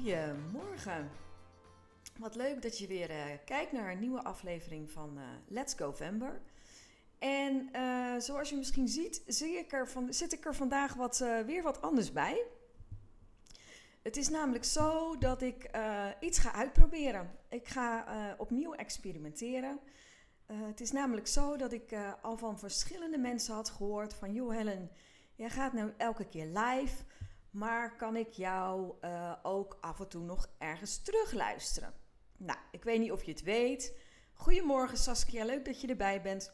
Goedemorgen. Wat leuk dat je weer uh, kijkt naar een nieuwe aflevering van uh, Let's Go Vember. En uh, zoals je misschien ziet, zie ik er zit ik er vandaag wat, weer wat anders bij. Het is namelijk zo dat ik iets ga uitproberen. Ik ga opnieuw experimenteren. het is namelijk zo dat ik al van verschillende mensen had gehoord van... joh Helen, jij gaat nu elke keer live... Maar kan ik jou uh, ook af en toe nog ergens terugluisteren? Nou, ik weet niet of je het weet. Goedemorgen Saskia, leuk dat je erbij bent.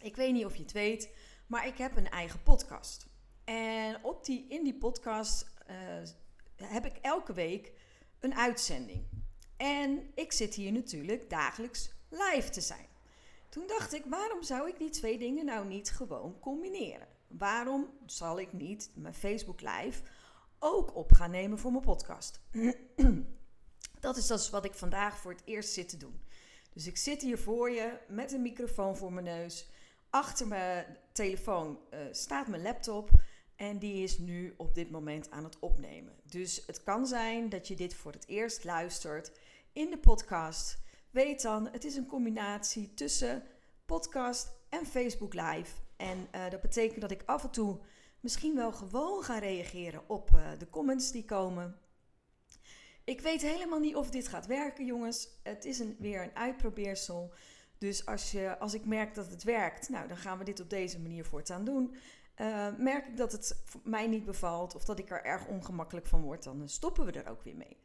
Ik weet niet of je het weet, maar ik heb een eigen podcast. En op die, in die podcast uh, heb ik elke week een uitzending. En ik zit hier natuurlijk dagelijks live te zijn. Toen dacht ik, waarom zou ik die twee dingen nou niet gewoon combineren? Waarom zal ik niet mijn Facebook Live ook op gaan nemen voor mijn podcast? dat is dus wat ik vandaag voor het eerst zit te doen. Dus ik zit hier voor je met een microfoon voor mijn neus. Achter mijn telefoon uh, staat mijn laptop. En die is nu op dit moment aan het opnemen. Dus het kan zijn dat je dit voor het eerst luistert in de podcast. Weet dan, het is een combinatie tussen podcast en Facebook Live. En uh, dat betekent dat ik af en toe misschien wel gewoon ga reageren op uh, de comments die komen. Ik weet helemaal niet of dit gaat werken, jongens. Het is een, weer een uitprobeersel. Dus als, je, als ik merk dat het werkt, nou, dan gaan we dit op deze manier voortaan doen. Uh, merk ik dat het mij niet bevalt of dat ik er erg ongemakkelijk van word, dan stoppen we er ook weer mee.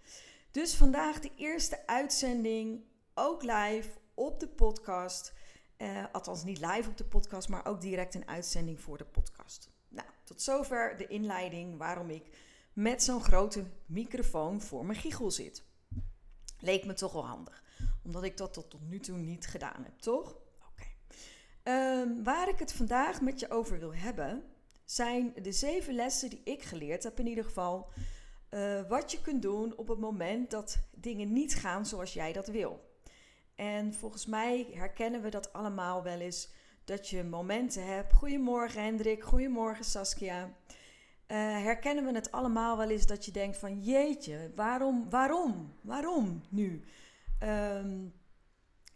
Dus vandaag de eerste uitzending, ook live op de podcast. Uh, althans niet live op de podcast, maar ook direct een uitzending voor de podcast. Nou, tot zover de inleiding waarom ik met zo'n grote microfoon voor mijn giegel zit. Leek me toch wel handig, omdat ik dat tot, nu toe niet gedaan heb, toch? Oké. Um, waar ik het vandaag met je over wil hebben, zijn de zeven lessen die ik geleerd heb in ieder geval. Uh, wat je kunt doen op het moment dat dingen niet gaan zoals jij dat wil. En volgens mij herkennen we dat allemaal wel eens. Dat je momenten hebt. Goedemorgen Hendrik, goedemorgen Saskia. Uh, herkennen we het allemaal wel eens dat je denkt van jeetje, waarom, waarom, waarom nu? Um,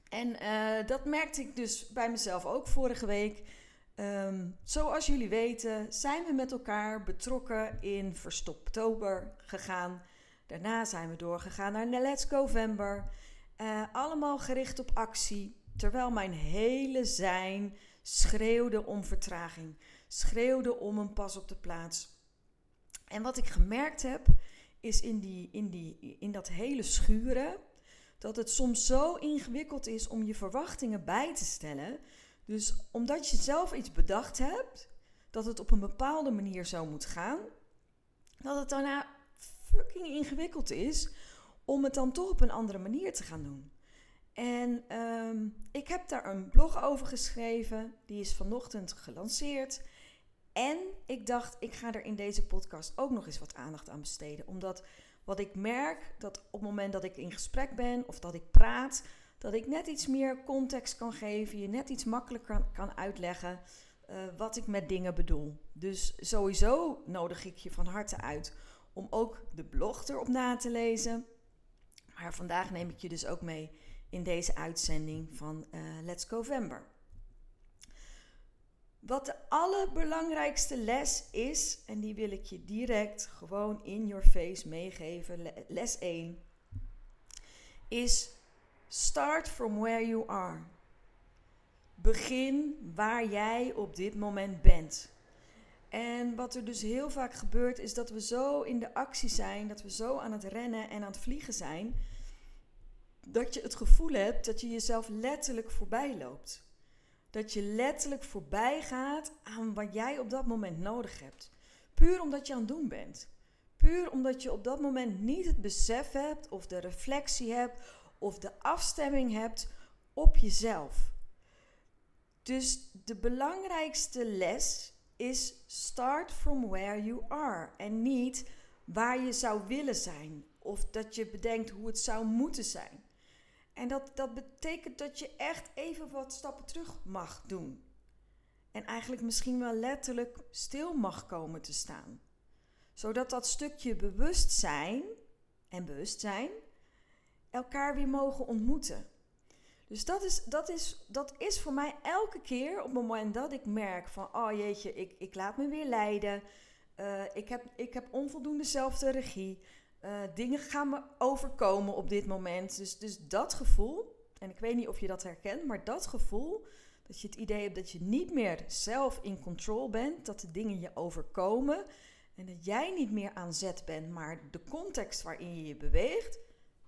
en uh, dat merkte ik dus bij mezelf ook vorige week. Um, zoals jullie weten zijn we met elkaar betrokken in Verstoptober gegaan. Daarna zijn we doorgegaan naar Let's November. Uh, allemaal gericht op actie, terwijl mijn hele zijn schreeuwde om vertraging, schreeuwde om een pas op de plaats. En wat ik gemerkt heb, is in, die, in, die, in dat hele schuren, dat het soms zo ingewikkeld is om je verwachtingen bij te stellen. Dus omdat je zelf iets bedacht hebt, dat het op een bepaalde manier zo moet gaan, dat het daarna fucking ingewikkeld is om het dan toch op een andere manier te gaan doen. En ehm, ik heb daar een blog over geschreven, die is vanochtend gelanceerd. En ik dacht, ik ga er in deze podcast ook nog eens wat aandacht aan besteden. Omdat wat ik merk, dat op het moment dat ik in gesprek ben of dat ik praat, dat ik net iets meer context kan geven, je net iets makkelijker kan, kan uitleggen uh, wat ik met dingen bedoel. Dus sowieso nodig ik je van harte uit om ook de blog erop na te lezen. Maar vandaag neem ik je dus ook mee in deze uitzending van uh, Let's November. Wat de allerbelangrijkste les is, en die wil ik je direct gewoon in your face meegeven, les 1, is start from where you are. Begin waar jij op dit moment bent. En wat er dus heel vaak gebeurt, is dat we zo in de actie zijn, dat we zo aan het rennen en aan het vliegen zijn, dat je het gevoel hebt dat je jezelf letterlijk voorbij loopt. Dat je letterlijk voorbij gaat aan wat jij op dat moment nodig hebt. Puur omdat je aan het doen bent. Puur omdat je op dat moment niet het besef hebt, of de reflectie hebt, of de afstemming hebt op jezelf. Dus de belangrijkste les is start from where you are. En niet waar je zou willen zijn. Of dat je bedenkt hoe het zou moeten zijn. En dat, dat betekent dat je echt even wat stappen terug mag doen. En eigenlijk misschien wel letterlijk stil mag komen te staan. Zodat dat stukje bewustzijn en bewustzijn elkaar weer mogen ontmoeten. Dus dat is, dat, is, dat is voor mij elke keer op het moment dat ik merk van, oh jeetje, ik, ik laat me weer leiden. Uh, ik, heb, ik heb onvoldoende zelfde regie. Uh, dingen gaan me overkomen op dit moment. Dus, dus dat gevoel, en ik weet niet of je dat herkent, maar dat gevoel, dat je het idee hebt dat je niet meer zelf in control bent, dat de dingen je overkomen en dat jij niet meer aan zet bent, maar de context waarin je je beweegt,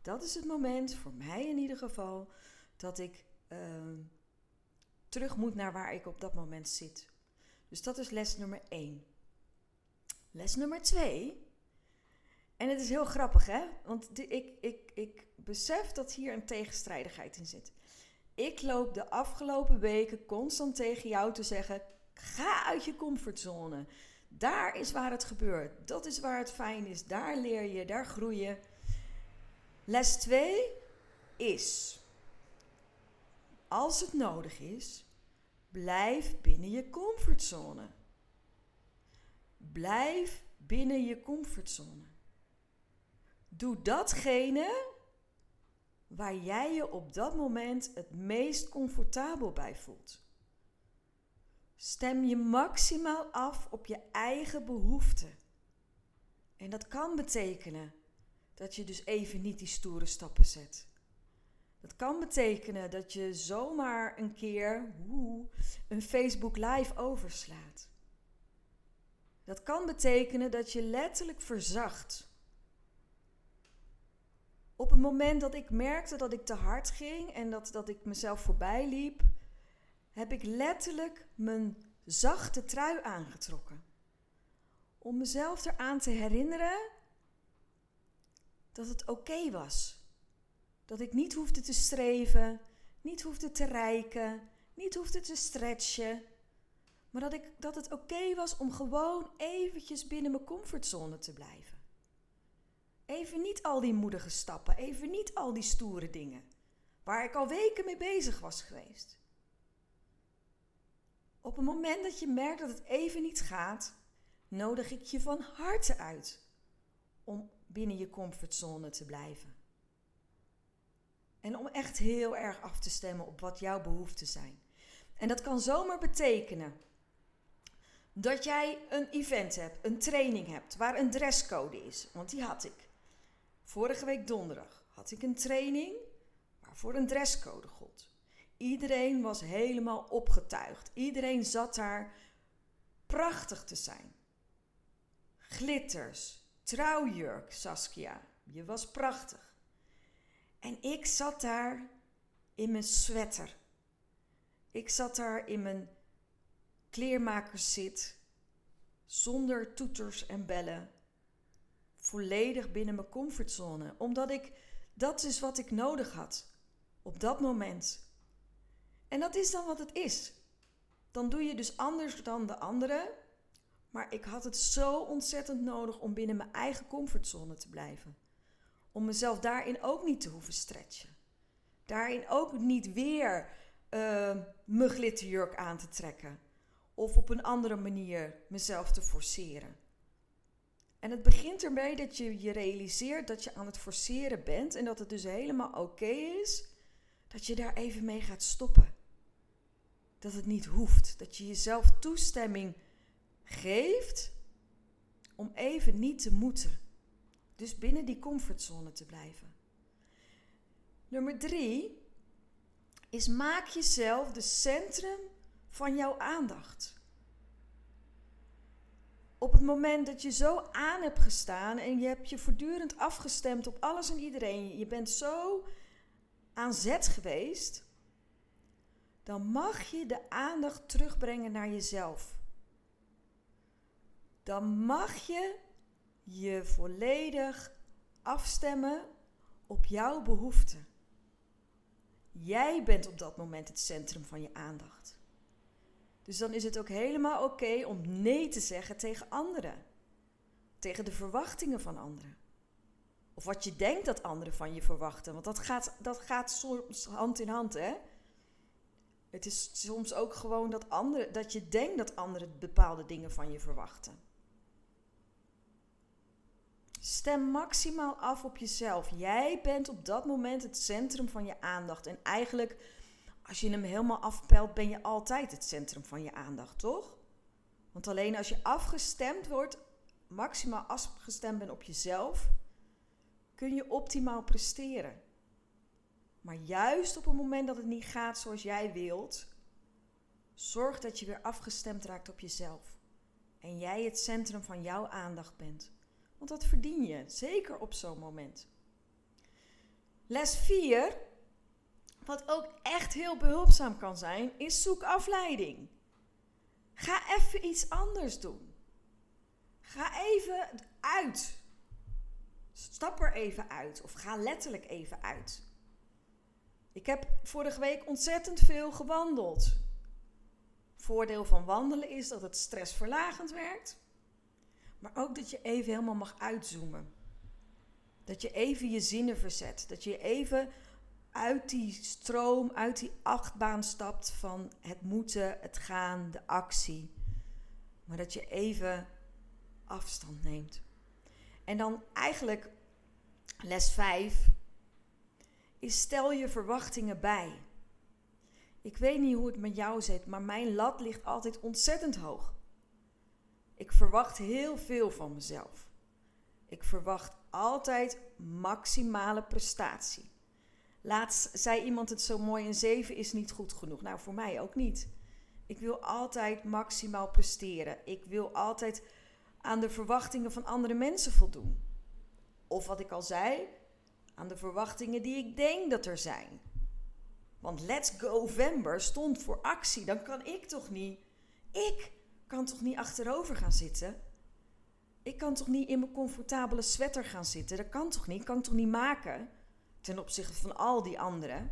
dat is het moment, voor mij in ieder geval, dat ik uh, terug moet naar waar ik op dat moment zit. Dus dat is les nummer 1. Les nummer 2. En het is heel grappig, hè? Want ik, ik, ik besef dat hier een tegenstrijdigheid in zit. Ik loop de afgelopen weken constant tegen jou te zeggen: ga uit je comfortzone. Daar is waar het gebeurt. Dat is waar het fijn is. Daar leer je, daar groei je. Les 2 is als het nodig is, blijf binnen je comfortzone. Blijf binnen je comfortzone. Doe datgene waar jij je op dat moment het meest comfortabel bij voelt. Stem je maximaal af op je eigen behoeften. En dat kan betekenen dat je dus even niet die stoere stappen zet. Dat kan betekenen dat je zomaar een keer een Facebook Live overslaat. Dat kan betekenen dat je letterlijk verzacht. Op het moment dat ik merkte dat ik te hard ging en dat, dat ik mezelf voorbij liep, heb ik letterlijk mijn zachte trui aangetrokken. Om mezelf eraan te herinneren dat het oké was. Dat ik niet hoefde te streven, niet hoefde te rijken, niet hoefde te stretchen. Maar dat, ik, dat het oké was om gewoon eventjes binnen mijn comfortzone te blijven. Even niet al die moedige stappen, even niet al die stoere dingen. Waar ik al weken mee bezig was geweest. Op het moment dat je merkt dat het even niet gaat, nodig ik je van harte uit om binnen je comfortzone te blijven. En om echt heel erg af te stemmen op wat jouw behoeften zijn. En dat kan zomaar betekenen dat jij een event hebt, een training hebt, waar een dresscode is. Want die had ik. Vorige week donderdag had ik een training waarvoor een dresscode gold. Iedereen was helemaal opgetuigd. Iedereen zat daar prachtig te zijn. Glitters, trouwjurk, Saskia. Je was prachtig. En ik zat daar in mijn sweater. Ik zat daar in mijn kleermakerszit, zonder toeters en bellen. Volledig binnen mijn comfortzone, omdat ik dat is wat ik nodig had op dat moment. En dat is dan wat het is. Dan doe je dus anders dan de anderen. Maar ik had het zo ontzettend nodig om binnen mijn eigen comfortzone te blijven. Om mezelf daarin ook niet te hoeven stretchen. Daarin ook niet weer uh, mijn glitterjurk aan te trekken. Of op een andere manier mezelf te forceren. En het begint ermee dat je je realiseert dat je aan het forceren bent en dat het dus helemaal oké is dat je daar even mee gaat stoppen. Dat het niet hoeft. Dat je jezelf toestemming geeft om even niet te moeten. Dus binnen die comfortzone te blijven. Nummer drie is maak jezelf de centrum van jouw aandacht. Op het moment dat je zo aan hebt gestaan en je hebt je voortdurend afgestemd op alles en iedereen, je bent zo aan zet geweest, dan mag je de aandacht terugbrengen naar jezelf. dan mag je je volledig afstemmen op jouw behoeften. Jij bent op dat moment het centrum van je aandacht. Dus dan is het ook helemaal oké om nee te zeggen tegen anderen. Tegen de verwachtingen van anderen. Of wat je denkt dat anderen van je verwachten. Want dat gaat, dat gaat soms hand in hand, hè? Het is soms ook gewoon dat, anderen, dat je denkt dat anderen bepaalde dingen van je verwachten. Stem maximaal af op jezelf. Jij bent op dat moment het centrum van je aandacht. En eigenlijk, als je hem helemaal afpelt, ben je altijd het centrum van je aandacht, toch? Want alleen als je afgestemd wordt, maximaal afgestemd bent op jezelf, kun je optimaal presteren. Maar juist op het moment dat het niet gaat zoals jij wilt, zorg dat je weer afgestemd raakt op jezelf. En jij het centrum van jouw aandacht bent. Want dat verdien je, zeker op zo'n moment. Les 4, wat ook echt heel behulpzaam kan zijn, is zoek afleiding. Ga even iets anders doen. Ga even uit. Stap er even uit of ga letterlijk even uit. Ik heb vorige week ontzettend veel gewandeld. Voordeel van wandelen is dat het stressverlagend werkt. Maar ook dat je even helemaal mag uitzoomen. Dat je even je zinnen verzet. Dat je even uit die stroom, uit die achtbaan stapt van het moeten, het gaan, de actie. Maar dat je even afstand neemt. En dan eigenlijk les 5 is stel je verwachtingen bij. Ik weet niet hoe het met jou zit, maar mijn lat ligt altijd ontzettend hoog. Ik verwacht heel veel van mezelf. Ik verwacht altijd maximale prestatie. Laatst zei iemand het zo mooi: een 7 is niet goed genoeg. Nou, voor mij ook niet. Ik wil altijd maximaal presteren. Ik wil altijd aan de verwachtingen van andere mensen voldoen. Of wat ik al zei, aan de verwachtingen die ik denk dat er zijn. Want Let's Go November stond voor actie. Dan kan ik toch niet. Ik kan toch niet achterover gaan zitten? Ik kan toch niet in mijn comfortabele sweater gaan zitten? Dat kan toch niet? Ik kan toch niet maken ten opzichte van al die anderen?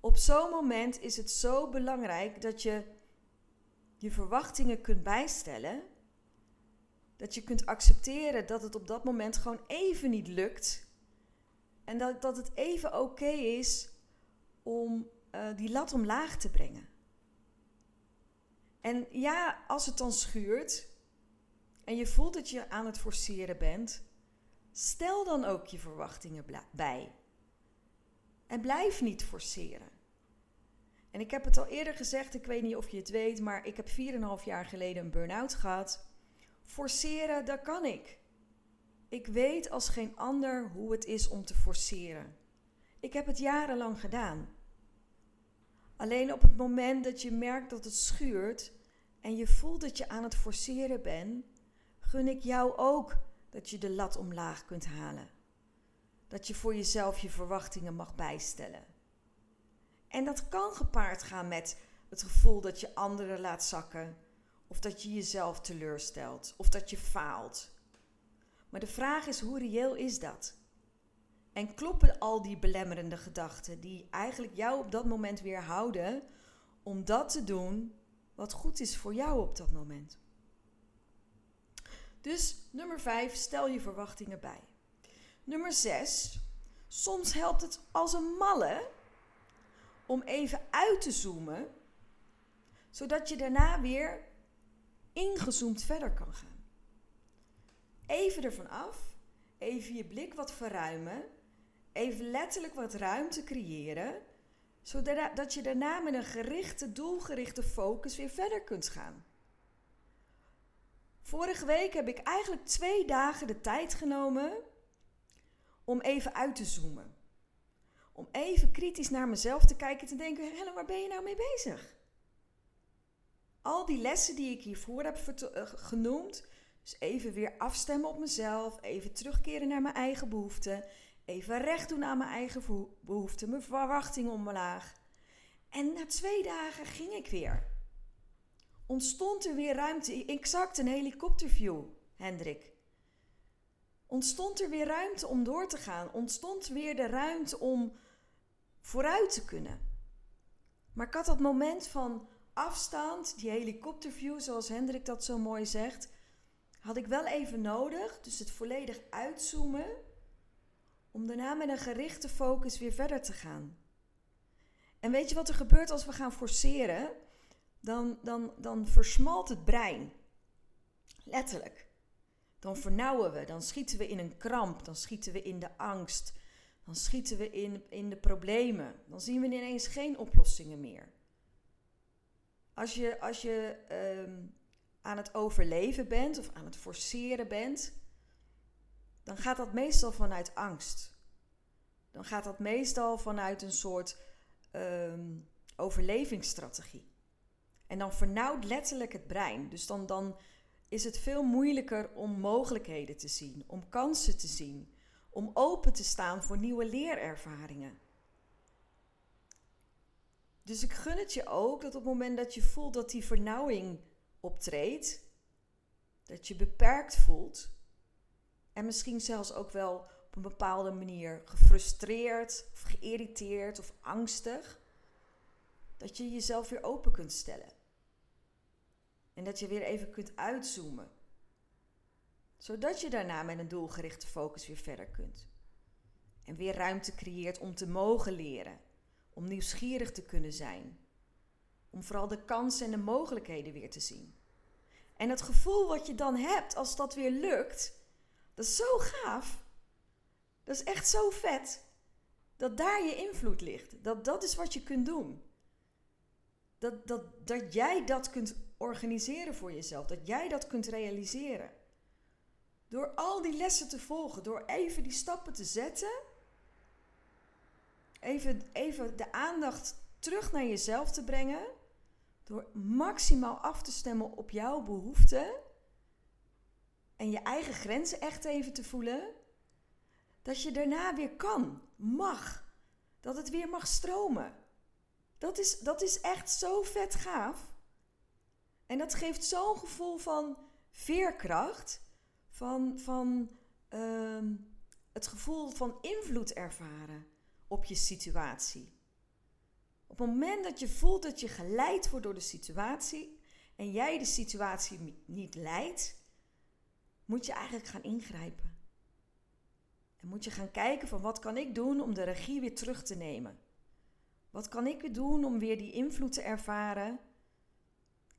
Op zo'n moment is het zo belangrijk dat je je verwachtingen kunt bijstellen. Dat je kunt accepteren dat het op dat moment gewoon even niet lukt. En dat, dat het even oké is om uh, die lat omlaag te brengen. En ja, als het dan schuurt en je voelt dat je aan het forceren bent, stel dan ook je verwachtingen bij. En blijf niet forceren. En ik heb het al eerder gezegd, ik weet niet of je het weet, maar ik heb 4,5 jaar geleden een burn-out gehad. Forceren, dat kan ik. Ik weet als geen ander hoe het is om te forceren. Ik heb het jarenlang gedaan. Alleen op het moment dat je merkt dat het schuurt en je voelt dat je aan het forceren bent, gun ik jou ook dat je de lat omlaag kunt halen. Dat je voor jezelf je verwachtingen mag bijstellen. En dat kan gepaard gaan met het gevoel dat je anderen laat zakken, of dat je jezelf teleurstelt, of dat je faalt. Maar de vraag is: hoe reëel is dat? En kloppen al die belemmerende gedachten die eigenlijk jou op dat moment weer houden om dat te doen wat goed is voor jou op dat moment? Dus nummer 5, stel je verwachtingen bij. Nummer 6, soms helpt het als een malle om even uit te zoomen, zodat je daarna weer ingezoomd verder kan gaan. Even ervan af, even je blik wat verruimen even letterlijk wat ruimte creëren, zodat je daarna met een gerichte, doelgerichte focus weer verder kunt gaan. Vorige week heb ik eigenlijk twee dagen de tijd genomen om even uit te zoomen. Om even kritisch naar mezelf te kijken en te denken: Helen, waar ben je nou mee bezig? Al die lessen die ik hiervoor heb eh, genoemd, dus even weer afstemmen op mezelf, even terugkeren naar mijn eigen behoeften, Even recht doen aan mijn eigen behoeften, mijn verwachtingen omlaag. En na twee dagen ging ik weer. Ontstond er weer ruimte. Exact een helikopterview, Hendrik. Ontstond er weer ruimte om door te gaan. Ontstond weer de ruimte om vooruit te kunnen. Maar ik had dat moment van afstand, die helikopterview, zoals Hendrik dat zo mooi zegt, had ik wel even nodig. Dus het volledig uitzoomen. Om daarna met een gerichte focus weer verder te gaan. En weet je wat er gebeurt als we gaan forceren? Dan, dan, dan versmalt het brein. Letterlijk. Dan vernauwen we, dan schieten we in een kramp, dan schieten we in de angst, dan schieten we in, in de problemen. Dan zien we ineens geen oplossingen meer. Als je, als je ehm, aan het overleven bent of aan het forceren bent, dan gaat dat meestal vanuit angst. Dan gaat dat meestal vanuit een soort um, overlevingsstrategie. En dan vernauwt letterlijk het brein. Dus dan, dan is het veel moeilijker om mogelijkheden te zien, om kansen te zien, om open te staan voor nieuwe leerervaringen. Dus ik gun het je ook dat op het moment dat je voelt dat die vernauwing optreedt, dat je beperkt voelt en misschien zelfs ook wel op een bepaalde manier gefrustreerd of geïrriteerd of angstig, dat je jezelf weer open kunt stellen. En dat je weer even kunt uitzoomen. Zodat je daarna met een doelgerichte focus weer verder kunt. En weer ruimte creëert om te mogen leren. Om nieuwsgierig te kunnen zijn. Om vooral de kansen en de mogelijkheden weer te zien. En het gevoel wat je dan hebt als dat weer lukt, dat is zo gaaf. Dat is echt zo vet. Dat daar je invloed ligt. Dat dat is wat je kunt doen. Dat, dat, dat jij dat kunt organiseren voor jezelf. Dat jij dat kunt realiseren. Door al die lessen te volgen, door even die stappen te zetten. Even, even de aandacht terug naar jezelf te brengen. Door maximaal af te stemmen op jouw behoeften. En je eigen grenzen echt even te voelen. Dat je daarna weer kan, mag. Dat het weer mag stromen. Dat is, dat is echt zo vet gaaf. En dat geeft zo'n gevoel van veerkracht, van, van ehm, het gevoel van invloed ervaren op je situatie. Op het moment dat je voelt dat je geleid wordt door de situatie en jij de situatie niet leidt, moet je eigenlijk gaan ingrijpen. En moet je gaan kijken van wat kan ik doen om de regie weer terug te nemen. Wat kan ik weer doen om weer die invloed te ervaren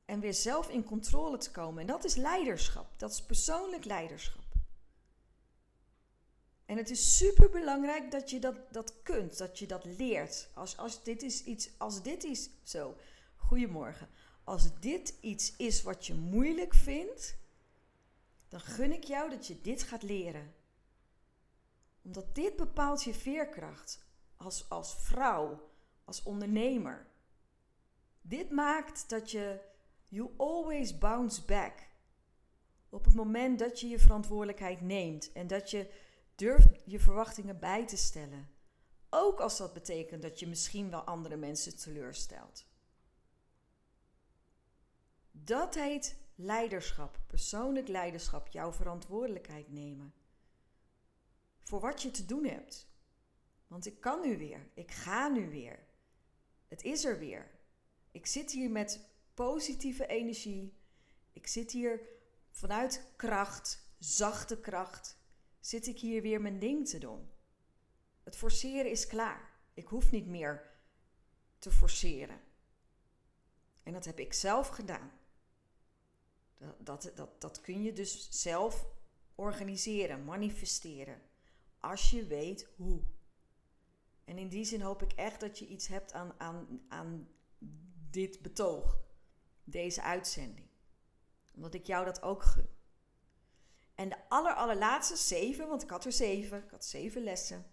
en weer zelf in controle te komen. En dat is leiderschap. Dat is persoonlijk leiderschap. En het is super belangrijk dat je dat, dat kunt, dat je dat leert. Als, als dit is iets, als dit is zo. Goedemorgen. Als dit iets is wat je moeilijk vindt, dan gun ik jou dat je dit gaat leren. Omdat dit bepaalt je veerkracht als, als vrouw, als ondernemer. Dit maakt dat je You always bounce back. Op het moment dat je je verantwoordelijkheid neemt en dat je durft je verwachtingen bij te stellen. Ook als dat betekent dat je misschien wel andere mensen teleurstelt. Dat heet leiderschap, persoonlijk leiderschap, jouw verantwoordelijkheid nemen. Voor wat je te doen hebt. Want ik kan nu weer, ik ga nu weer. Het is er weer. Ik zit hier met positieve energie. Ik zit hier vanuit kracht, zachte kracht, zit ik hier weer mijn ding te doen. Het forceren is klaar. Ik hoef niet meer te forceren. En dat heb ik zelf gedaan. Dat, dat, dat, dat kun je dus zelf organiseren, manifesteren. Als je weet hoe. En in die zin hoop ik echt dat je iets hebt aan, aan, aan dit betoog deze uitzending. Omdat ik jou dat ook gun. En de aller, allerlaatste, zeven, want ik had er zeven, ik had zeven lessen,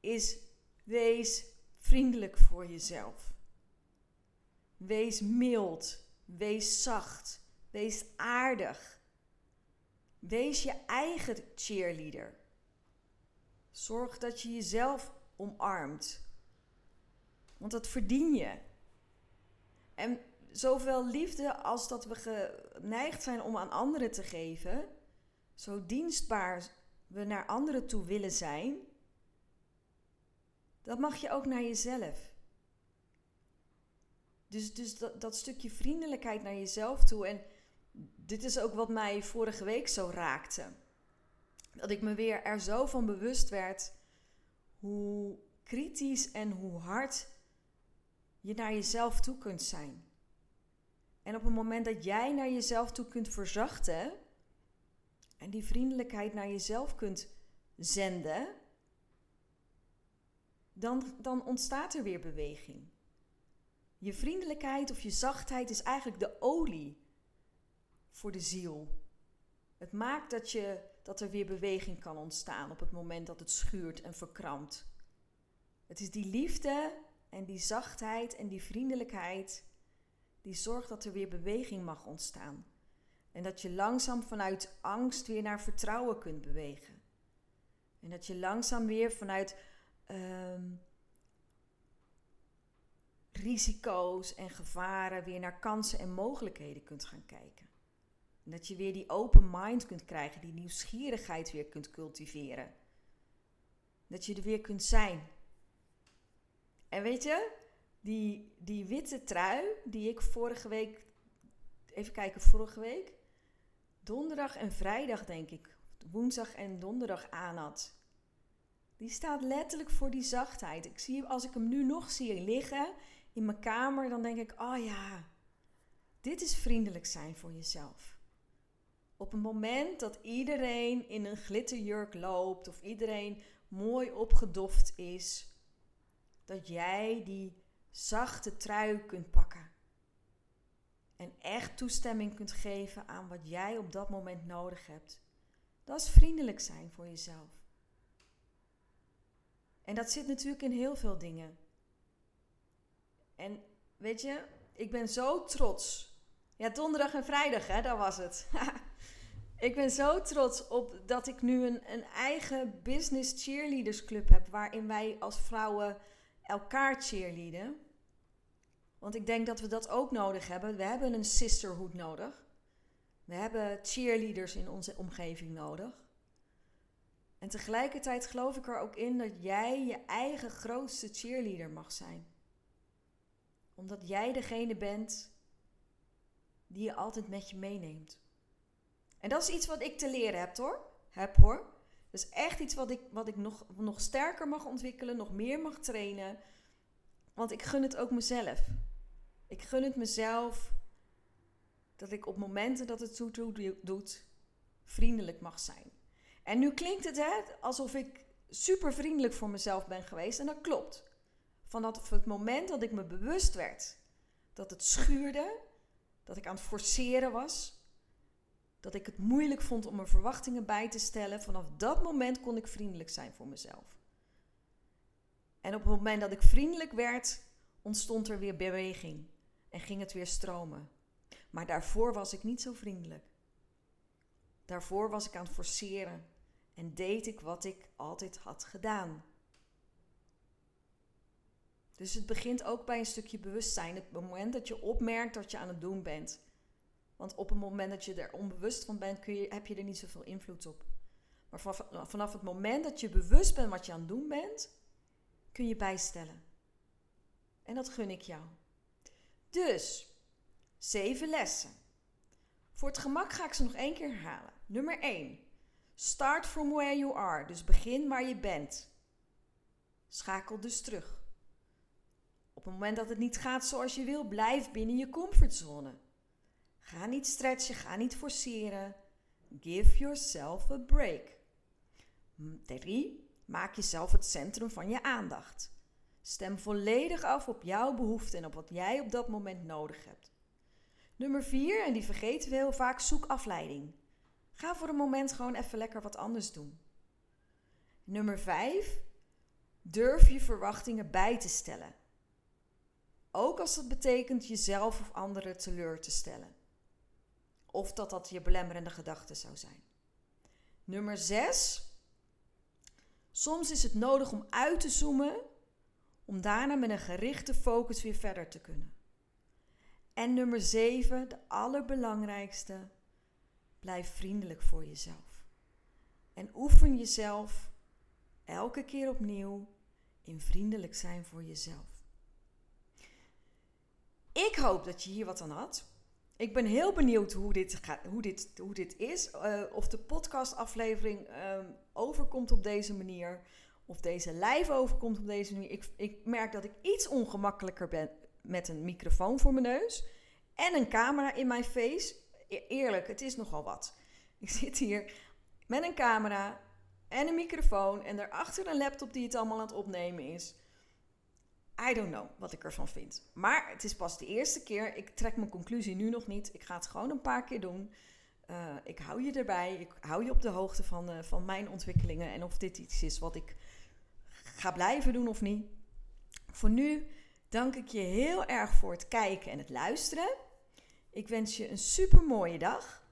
is wees vriendelijk voor jezelf. Wees mild, wees zacht, wees aardig. Wees je eigen cheerleader. Zorg dat je jezelf omarmt. Want dat verdien je. En zoveel liefde als dat we geneigd zijn om aan anderen te geven, zo dienstbaar we naar anderen toe willen zijn, dat mag je ook naar jezelf. Dus, dus dat, dat stukje vriendelijkheid naar jezelf toe. En dit is ook wat mij vorige week zo raakte. Dat ik me weer er zo van bewust werd hoe kritisch en hoe hard je naar jezelf toe kunt zijn. En op het moment dat jij naar jezelf toe kunt verzachten en die vriendelijkheid naar jezelf kunt zenden, dan, dan ontstaat er weer beweging. Je vriendelijkheid of je zachtheid is eigenlijk de olie voor de ziel. Het maakt dat, je, dat er weer beweging kan ontstaan op het moment dat het schuurt en verkrampt. Het is die liefde en die zachtheid en die vriendelijkheid die zorgt dat er weer beweging mag ontstaan. En dat je langzaam vanuit angst weer naar vertrouwen kunt bewegen. En dat je langzaam weer vanuit ehm, risico's en gevaren weer naar kansen en mogelijkheden kunt gaan kijken. En dat je weer die open mind kunt krijgen, die nieuwsgierigheid weer kunt cultiveren. Dat je er weer kunt zijn. En weet je, die, die witte trui die ik vorige week, even kijken, vorige week, donderdag en vrijdag denk ik, woensdag en donderdag aan had. Die staat letterlijk voor die zachtheid. Ik zie, als ik hem nu nog zie liggen in mijn kamer, dan denk ik: oh ja, dit is vriendelijk zijn voor jezelf. Op het moment dat iedereen in een glitterjurk loopt of iedereen mooi opgedoft is, dat jij die zachte trui kunt pakken. En echt toestemming kunt geven aan wat jij op dat moment nodig hebt. Dat is vriendelijk zijn voor jezelf. En dat zit natuurlijk in heel veel dingen. En weet je, ik ben zo trots. Ja, donderdag en vrijdag, hè, dat was het. ik ben zo trots op dat ik nu een, een eigen business cheerleaders club heb. Waarin wij als vrouwen elkaar cheerleaden. Want ik denk dat we dat ook nodig hebben. We hebben een sisterhood nodig. We hebben cheerleaders in onze omgeving nodig. En tegelijkertijd geloof ik er ook in dat jij je eigen grootste cheerleader mag zijn. Omdat jij degene bent die je altijd met je meeneemt. En dat is iets wat ik te leren heb hoor. Heb hoor. Dat is echt iets wat ik, wat ik nog, nog sterker mag ontwikkelen, nog meer mag trainen. Want ik gun het ook mezelf. Ik gun het mezelf dat ik op momenten dat het toe doet, vriendelijk mag zijn. En nu klinkt het hè, alsof ik super vriendelijk voor mezelf ben geweest. En dat klopt. Vanaf het moment dat ik me bewust werd dat het schuurde, dat ik aan het forceren was, dat ik het moeilijk vond om mijn verwachtingen bij te stellen, vanaf dat moment kon ik vriendelijk zijn voor mezelf. En op het moment dat ik vriendelijk werd, ontstond er weer beweging en ging het weer stromen. Maar daarvoor was ik niet zo vriendelijk. Daarvoor was ik aan het forceren en deed ik wat ik altijd had gedaan. Dus het begint ook bij een stukje bewustzijn. Het moment dat je opmerkt dat je aan het doen bent. Want op het moment dat je er onbewust van bent, kun je, heb je er niet zoveel invloed op. Maar vanaf het moment dat je bewust bent wat je aan het doen bent, kun je bijstellen. En dat gun ik jou. Dus, zeven lessen. Voor het gemak ga ik ze nog één keer herhalen. Nummer 1. Start from where you are. Dus begin waar je bent. Schakel dus terug. Op het moment dat het niet gaat zoals je wil, blijf binnen je comfortzone. Ga niet stretchen, ga niet forceren. Give yourself a break. 3. Maak jezelf het centrum van je aandacht. Stem volledig af op jouw behoeften en op wat jij op dat moment nodig hebt. Nummer 4, en die vergeten we heel vaak, zoek afleiding. Ga voor een moment gewoon even lekker wat anders doen. Nummer 5. Durf je verwachtingen bij te stellen. Ook als dat betekent jezelf of anderen teleur te stellen. Of dat dat je belemmerende gedachte zou zijn. Nummer 6. Soms is het nodig om uit te zoomen, om daarna met een gerichte focus weer verder te kunnen. En nummer 7, de allerbelangrijkste, blijf vriendelijk voor jezelf. En oefen jezelf elke keer opnieuw in vriendelijk zijn voor jezelf. Ik hoop dat je hier wat aan had. Ik ben heel benieuwd hoe dit, gaat, hoe dit, hoe dit is. Uh, of de podcastaflevering uh, overkomt op deze manier. Of deze live overkomt op deze manier. Ik, ik merk dat ik iets ongemakkelijker ben met een microfoon voor mijn neus. En een camera in mijn face. E eerlijk, het is nogal wat. Ik zit hier met een camera en een microfoon. En daarachter een laptop die het allemaal aan het opnemen is. I don't know wat ik ervan vind. Maar het is pas de eerste keer. Ik trek mijn conclusie nu nog niet. Ik ga het gewoon een paar keer doen. Uh, ik hou je erbij. Ik hou je op de hoogte van, uh, van mijn ontwikkelingen. En of dit iets is wat ik ga blijven doen of niet. Voor nu dank ik je heel erg voor het kijken en het luisteren. Ik wens je een super mooie dag.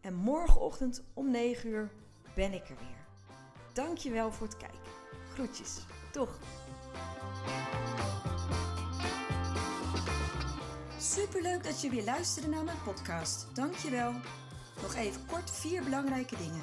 En morgenochtend om 9 uur ben ik er weer. Dank je wel voor het kijken. Groetjes. Toch. Superleuk dat je weer luisterde naar mijn podcast. Dankjewel. Nog even kort vier belangrijke dingen.